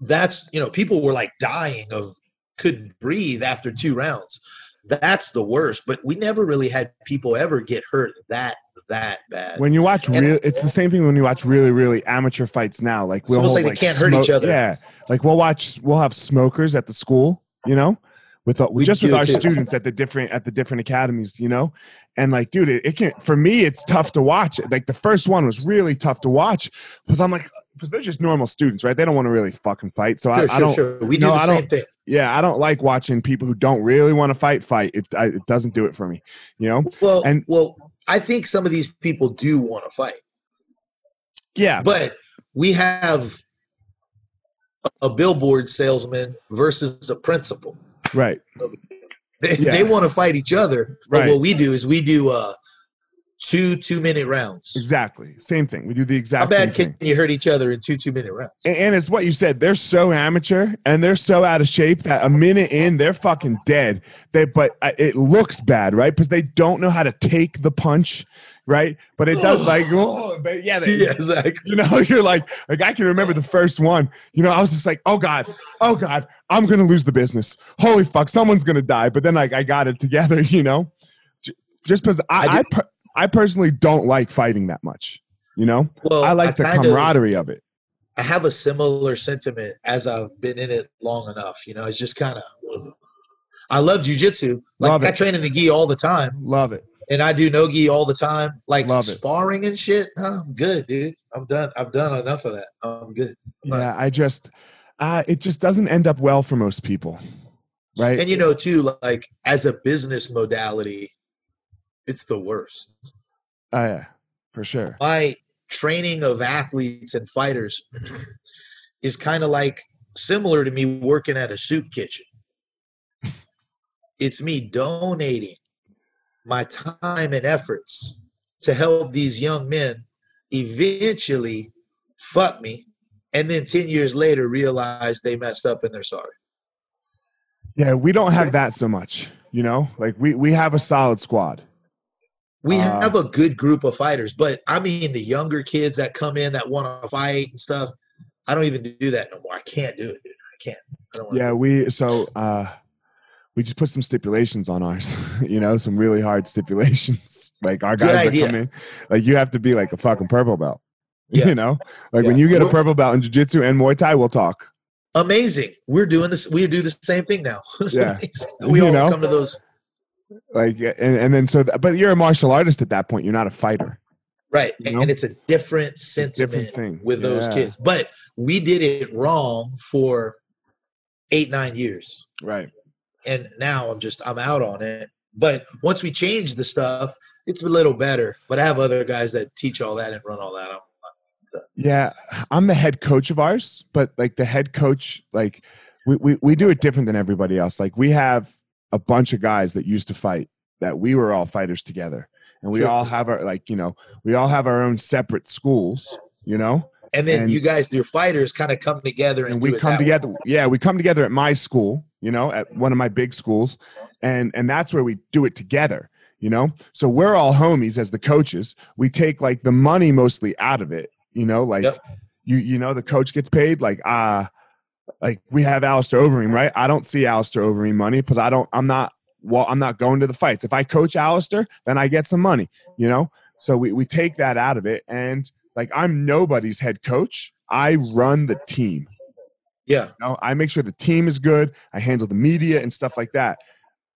That's you know people were like dying of couldn't breathe after two rounds that's the worst but we never really had people ever get hurt that that bad When you watch And- real, it's the same thing when you watch really, really amateur fights now. Like we'll almost hold, like they can't hurt each other. Yeah, like we'll watch. We'll have smokers at the school. You know, with uh, We just with our too. students at the different at the different academies. You know, and like, dude, it, it can for me. It's tough to watch. Like the first one was really tough to watch because I'm like, because they're just normal students, right? They don't want to really fucking fight. So sure, I, sure, I don't. sure. we do no, the I same don't- thing Yeah, I don't like watching people who don't really want to fight fight. It I, it doesn't do it for me. You know. well and- well i think some of these people do want to fight Yeah. but we have a billboard salesman versus a principal. Right. They, Yeah. they want to fight each other, but Right. what we do is we do uh, two two minute rounds. Exactly. Same thing. We do the exact How bad can thing. you hurt each other in two two minute rounds? And, and it's what you said. They're so amateur and they're so out of shape that a minute in, they're fucking dead. They, but uh, it looks bad, right? Because they don't know how to take the punch, right? But it does like, oh, but yeah, they, Yeah, exactly. you know, you're like, like I can remember the first one. You know, I was just like, oh god, oh god, I'm gonna lose the business. Holy fuck, someone's gonna die. But then like I got it together, you know, just because I I I, I personally don't like fighting that much. You know, Well, I like the kind of- camaraderie of it. I have a similar sentiment as I've been in it long enough. You know, it's just kind of. I love jujitsu. Like Love I it. train in the gi all the time, Love it. and I do no gi all the time. Like Love it. sparring and shit. huh, I'm good, dude. I'm done. I've done enough of that. I'm good. Yeah, I just, uh, it just doesn't end up well for most people, right? And you know, too, like as a business modality, it's the worst. Oh yeah, for sure. My training of athletes and fighters is kind of like similar to me working at a soup kitchen. it's me donating my time and efforts to help these young men eventually fuck me and then 10 years later realize they messed up and they're sorry. Yeah, we don't have that so much, you know? Like we we have a solid squad. We Uh, have a good group of fighters, but I mean the younger kids that come in that want to fight and stuff. I don't even do that no more. I can't do it, dude. I can't. I don't Yeah, we so uh we just put some stipulations on ours, you know, some really hard stipulations. Like our guys that come in, like you have to be like a fucking purple belt. Yeah. You know? Like when you get a purple belt in jiu-jitsu and Muay Thai, we'll talk. amazing. We're doing this. We do the same thing now. Yeah. we You all know? come to those. Like and, and then so but you're a martial artist at that point. You're not a fighter. Right. You And it's a different sentiment different thing. with those Yeah. kids. But we did it wrong for eight, nine years. Right. And now I'm just I'm out on it. But once we change the stuff, it's a little better. But I have other guys that teach all that and run all that. I'm, Yeah, I'm the head coach of ours, but like the head coach, like we, we, we do it different than everybody else. Like we have a bunch of guys that used to fight that we were all fighters together. And we Sure. all have our like, you know, we all have our own separate schools, you know? and then And- you guys, your fighters, kind of come together and, And we come that way. together. Yeah, we come together at my school, you know, at one of my big schools. And and that's where we do it together, you know? So we're all homies as the coaches. We take like the money mostly out of it, you know, like Yep. you you know the coach gets paid like uh like we have Alistair Overeem, right? I don't see Alistair Overeem money because I don't I'm not well, I'm not going to the fights. If I coach Alistair, then I get some money, you know? So we, we take that out of it. And like I'm nobody's head coach. I run the team. Yeah. You know, I make sure the team is good. I handle the media and stuff like that.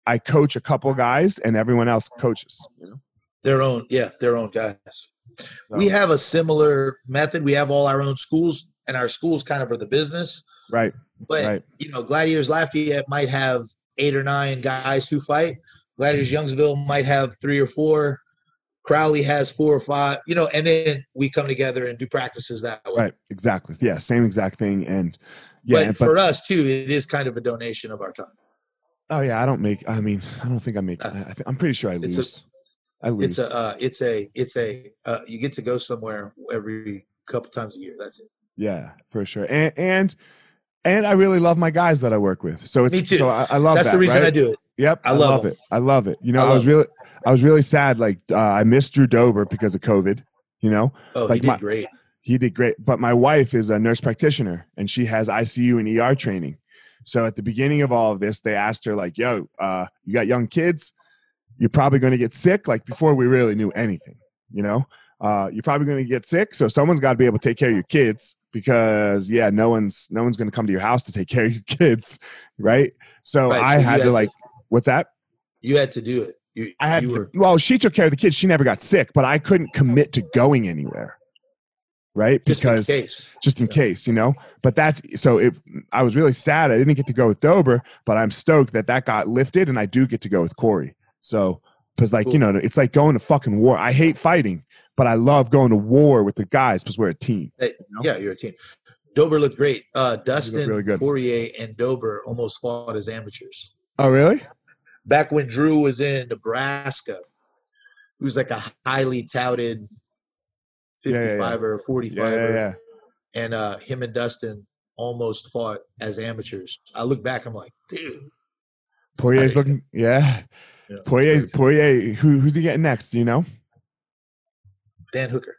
I coach a couple guys and everyone else coaches. You know? Their own, yeah, their own guys. So, We have a similar method. We have all our own schools, and our schools kind of are the business. Right, But right. you know, Gladiators Lafayette might have eight or nine guys who fight. Gladiators Youngsville might have three or four. Crowley has four or five. You know, and then we come together and do practices that way. Right. Exactly. Yeah. Same exact thing. And yeah, but, but, for us too, it is kind of a donation of our time. oh yeah, I don't make. I mean, I don't think I make. Uh, I think, I'm pretty sure I it's a- lose. I lose. It's a, uh, it's a, it's a. Uh, you get to go somewhere every couple times a year. That's it. yeah, for sure. And and and I really love my guys that I work with. So it's Me too. so I, I love That's that. the reason right? I do it. Yep, I I, love love, it. I love it. You know, I I, was really, I was really sad. Like uh, I missed Drew Dober because of COVID. You know, Oh, Like he did my- great. he did great. But my wife is a nurse practitioner and she has ICU and ER training. So at the beginning of all of this, they asked her like, "Yo, uh, you got young kids. You're probably going to get sick." Like before we really knew anything, you know, uh, you're probably going to get sick. So someone's got to be able to take care of your kids because yeah, no one's no one's going to come to your house to take care of your kids, right? So Right, I so had had to to- like, what's that? You had to do it. You, I had you were well, she took care of the kids. She never got sick, but I couldn't commit to going anywhere, right? just because in just in Yeah. case, you know. But that's so. If I was really sad, I didn't get to go with Dober, but I'm stoked that that got lifted, and I do get to go with Corey. So because like you know, it's like going to fucking war. I hate fighting, but I love going to war with the guys because we're a team. Hey, Yeah, you're a team. Dober looked great. Uh, Dustin really good. Poirier and Dober almost fought as amateurs. Oh, really? Back when Drew was in Nebraska, he was like a highly touted Yeah, yeah, 55 yeah. or 45 Yeah, yeah, yeah. and uh, him and Dustin almost fought as amateurs. I look back, I'm like, dude, Poirier's looking. Yeah, Yeah, Poirier. Poirier. Who, who's he getting next? Do you know? Dan Hooker,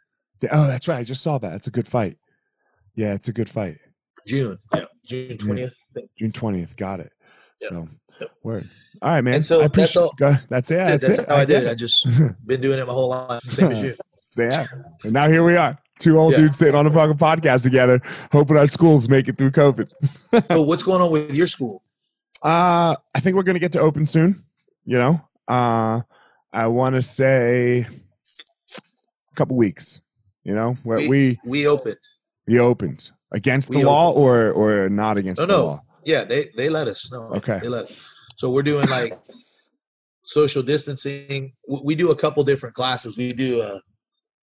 Oh, that's right. I just saw that. It's a good fight. Yeah, it's a good fight. June, yeah, June 20th. June twentieth. Got it. Yep. So, Yep. word. All right, man. And so I that's appreciate. all- go- That's it. That's, That's, it. how I, did it. I just been doing it my whole life, same as you. Yeah. And now here we are. Two old Yeah. dudes sitting on a fucking podcast together, hoping our schools make it through COVID. so what's going on with your school? Uh, I think we're gonna get to open soon. You know, uh, I want to say a couple weeks. You know, where We- we We opened. we opened against the We law or or not against No, the no. law. Yeah, they they let us. No, Okay. they let us. So we're doing like social distancing. We do a couple different classes. We do a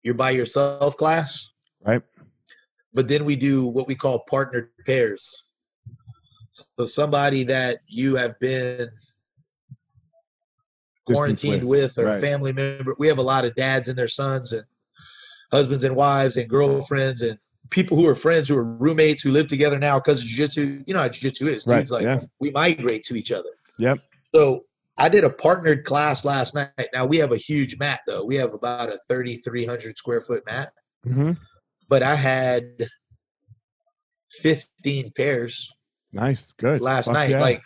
you're by yourself class. Right. but then we do what we call partnered pairs. So somebody that you have been quarantined with, or right. a family member. We have a lot of dads and their sons and husbands and wives and girlfriends and people who are friends who are roommates who live together now because jiu-jitsu. You know how jiu-jitsu is. Right, Dudes like yeah. we migrate to each other. Yep. So I did a partnered class last night. Now we have a huge mat though. We have about a 3,300 square foot mat, hmm but I had 15 pairs Nice. Good. last Fuck night, yeah. like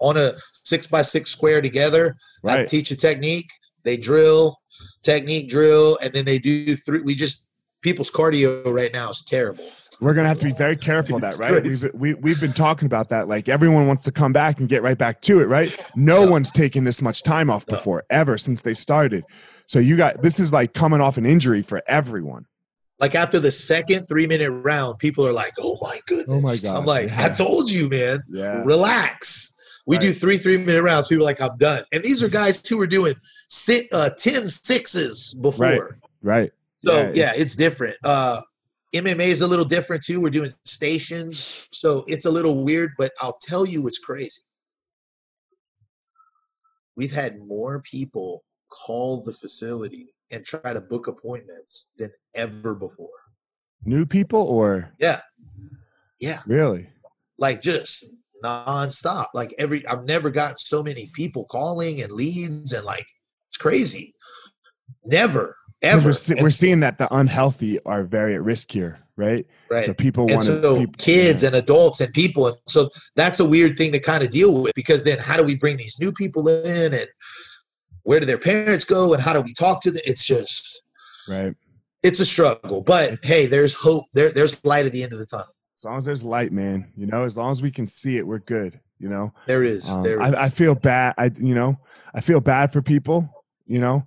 on a six by six square together. I teach a technique, they drill, technique drill, and then they do three. We just people's cardio right now is terrible. We're gonna have to be very careful of that, right? We've we, we've been talking about that. Like everyone wants to come back and get right back to it, right? No one's taken this much time off No. before ever since they started. So you got this is like coming off an injury for everyone. Like after the second three minute round, people are like, "Oh my goodness!" Oh my god, I'm like, yeah. "I told you, man. Yeah. Relax." We do three three minute rounds. People are like, "I'm done." And these are guys who were doing sit, uh, 10 sixes before. Right. Right. So yeah, it's, different. Uh MMA is a little different too. We're doing stations, so it's a little weird. But I'll tell you, it's crazy. We've had more people call the facility and try to book appointments than ever before. new people or Yeah, yeah, really? like just nonstop. Like every, I've never gotten so many people calling and leads and like it's crazy. Never, ever. We're, see- we're seeing that the unhealthy are very at risk here, right? right. So people want so to. kids and adults and people and so that's a weird thing to kind of deal with because then how do we bring these new people in and where do their parents go and how do we talk to them it's just right. It's a struggle but hey there's hope there there's light at the end of the tunnel As long as there's light, man. You know, as long as we can see it, we're good. You know. there is Um, there is. I, I feel bad. I you know I feel bad for people. You know,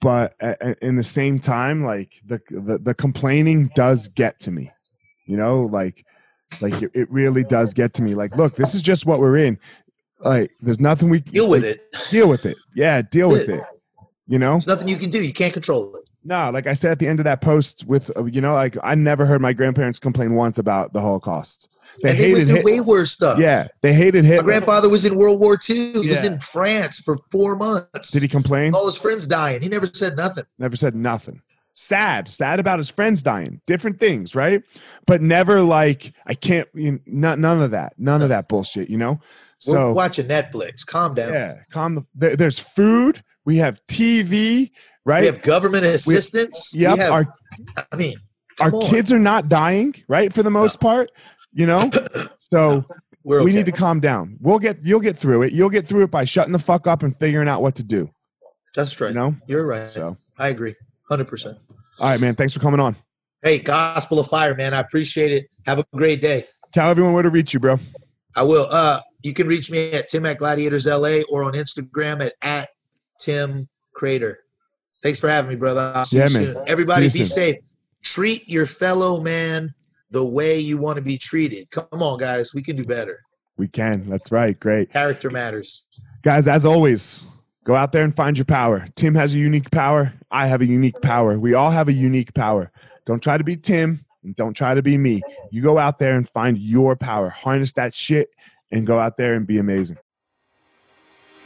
but in the same time, like the the, the complaining does get to me. You know, like like it, it really does get to me. Like, look, this is just what we're in. Like, there's nothing we deal with like, it Deal with it. Yeah, deal with it. You know. there's nothing you can do you can't control it No, like I said at the end of that post, with uh, you know, like I never heard my grandparents complain once about the Holocaust. They and they hated went way worse stuff Yeah, they hated my grandfather was in world war ii he was in france for four months Did he complain? all his friends dying he never said nothing Never said nothing. Sad, sad about his friends dying. Different things, right? But never like I can't. You know, none, none of that. None of that bullshit. You know. we're So watching netflix calm down yeah, calm. The, there, there's food. We have TV. Right. we have government assistance We yep. have- our i mean our on. kids are not dying. Right. For the most part. You know. So We're we need to calm down. We'll get. You'll get through it. You'll get through it by shutting the fuck up and figuring out what to do. That's right. You know. You're right. So I agree. 100%. all right, man. Thanks for coming on. Hey, Gospel of Fire, man. I appreciate it. Have a great day. Tell everyone where to reach you, bro. I will. Uh, you can reach me at Tim at Gladiators LA or on Instagram at, at Tim Credeur. Thanks for having me, brother. I'll see Yeah, you man. soon. Everybody be soon. safe. Treat your fellow man the way you want to be treated. Come on, guys. We can do better. We can. That's right. Great. Character matters. Guys, as always, go out there and find your power. Tim has a unique power. I have a unique power. We all have a unique power. Don't try to be Tim and don't try to be me. You go out there and find your power. Harness that shit and go out there and be amazing.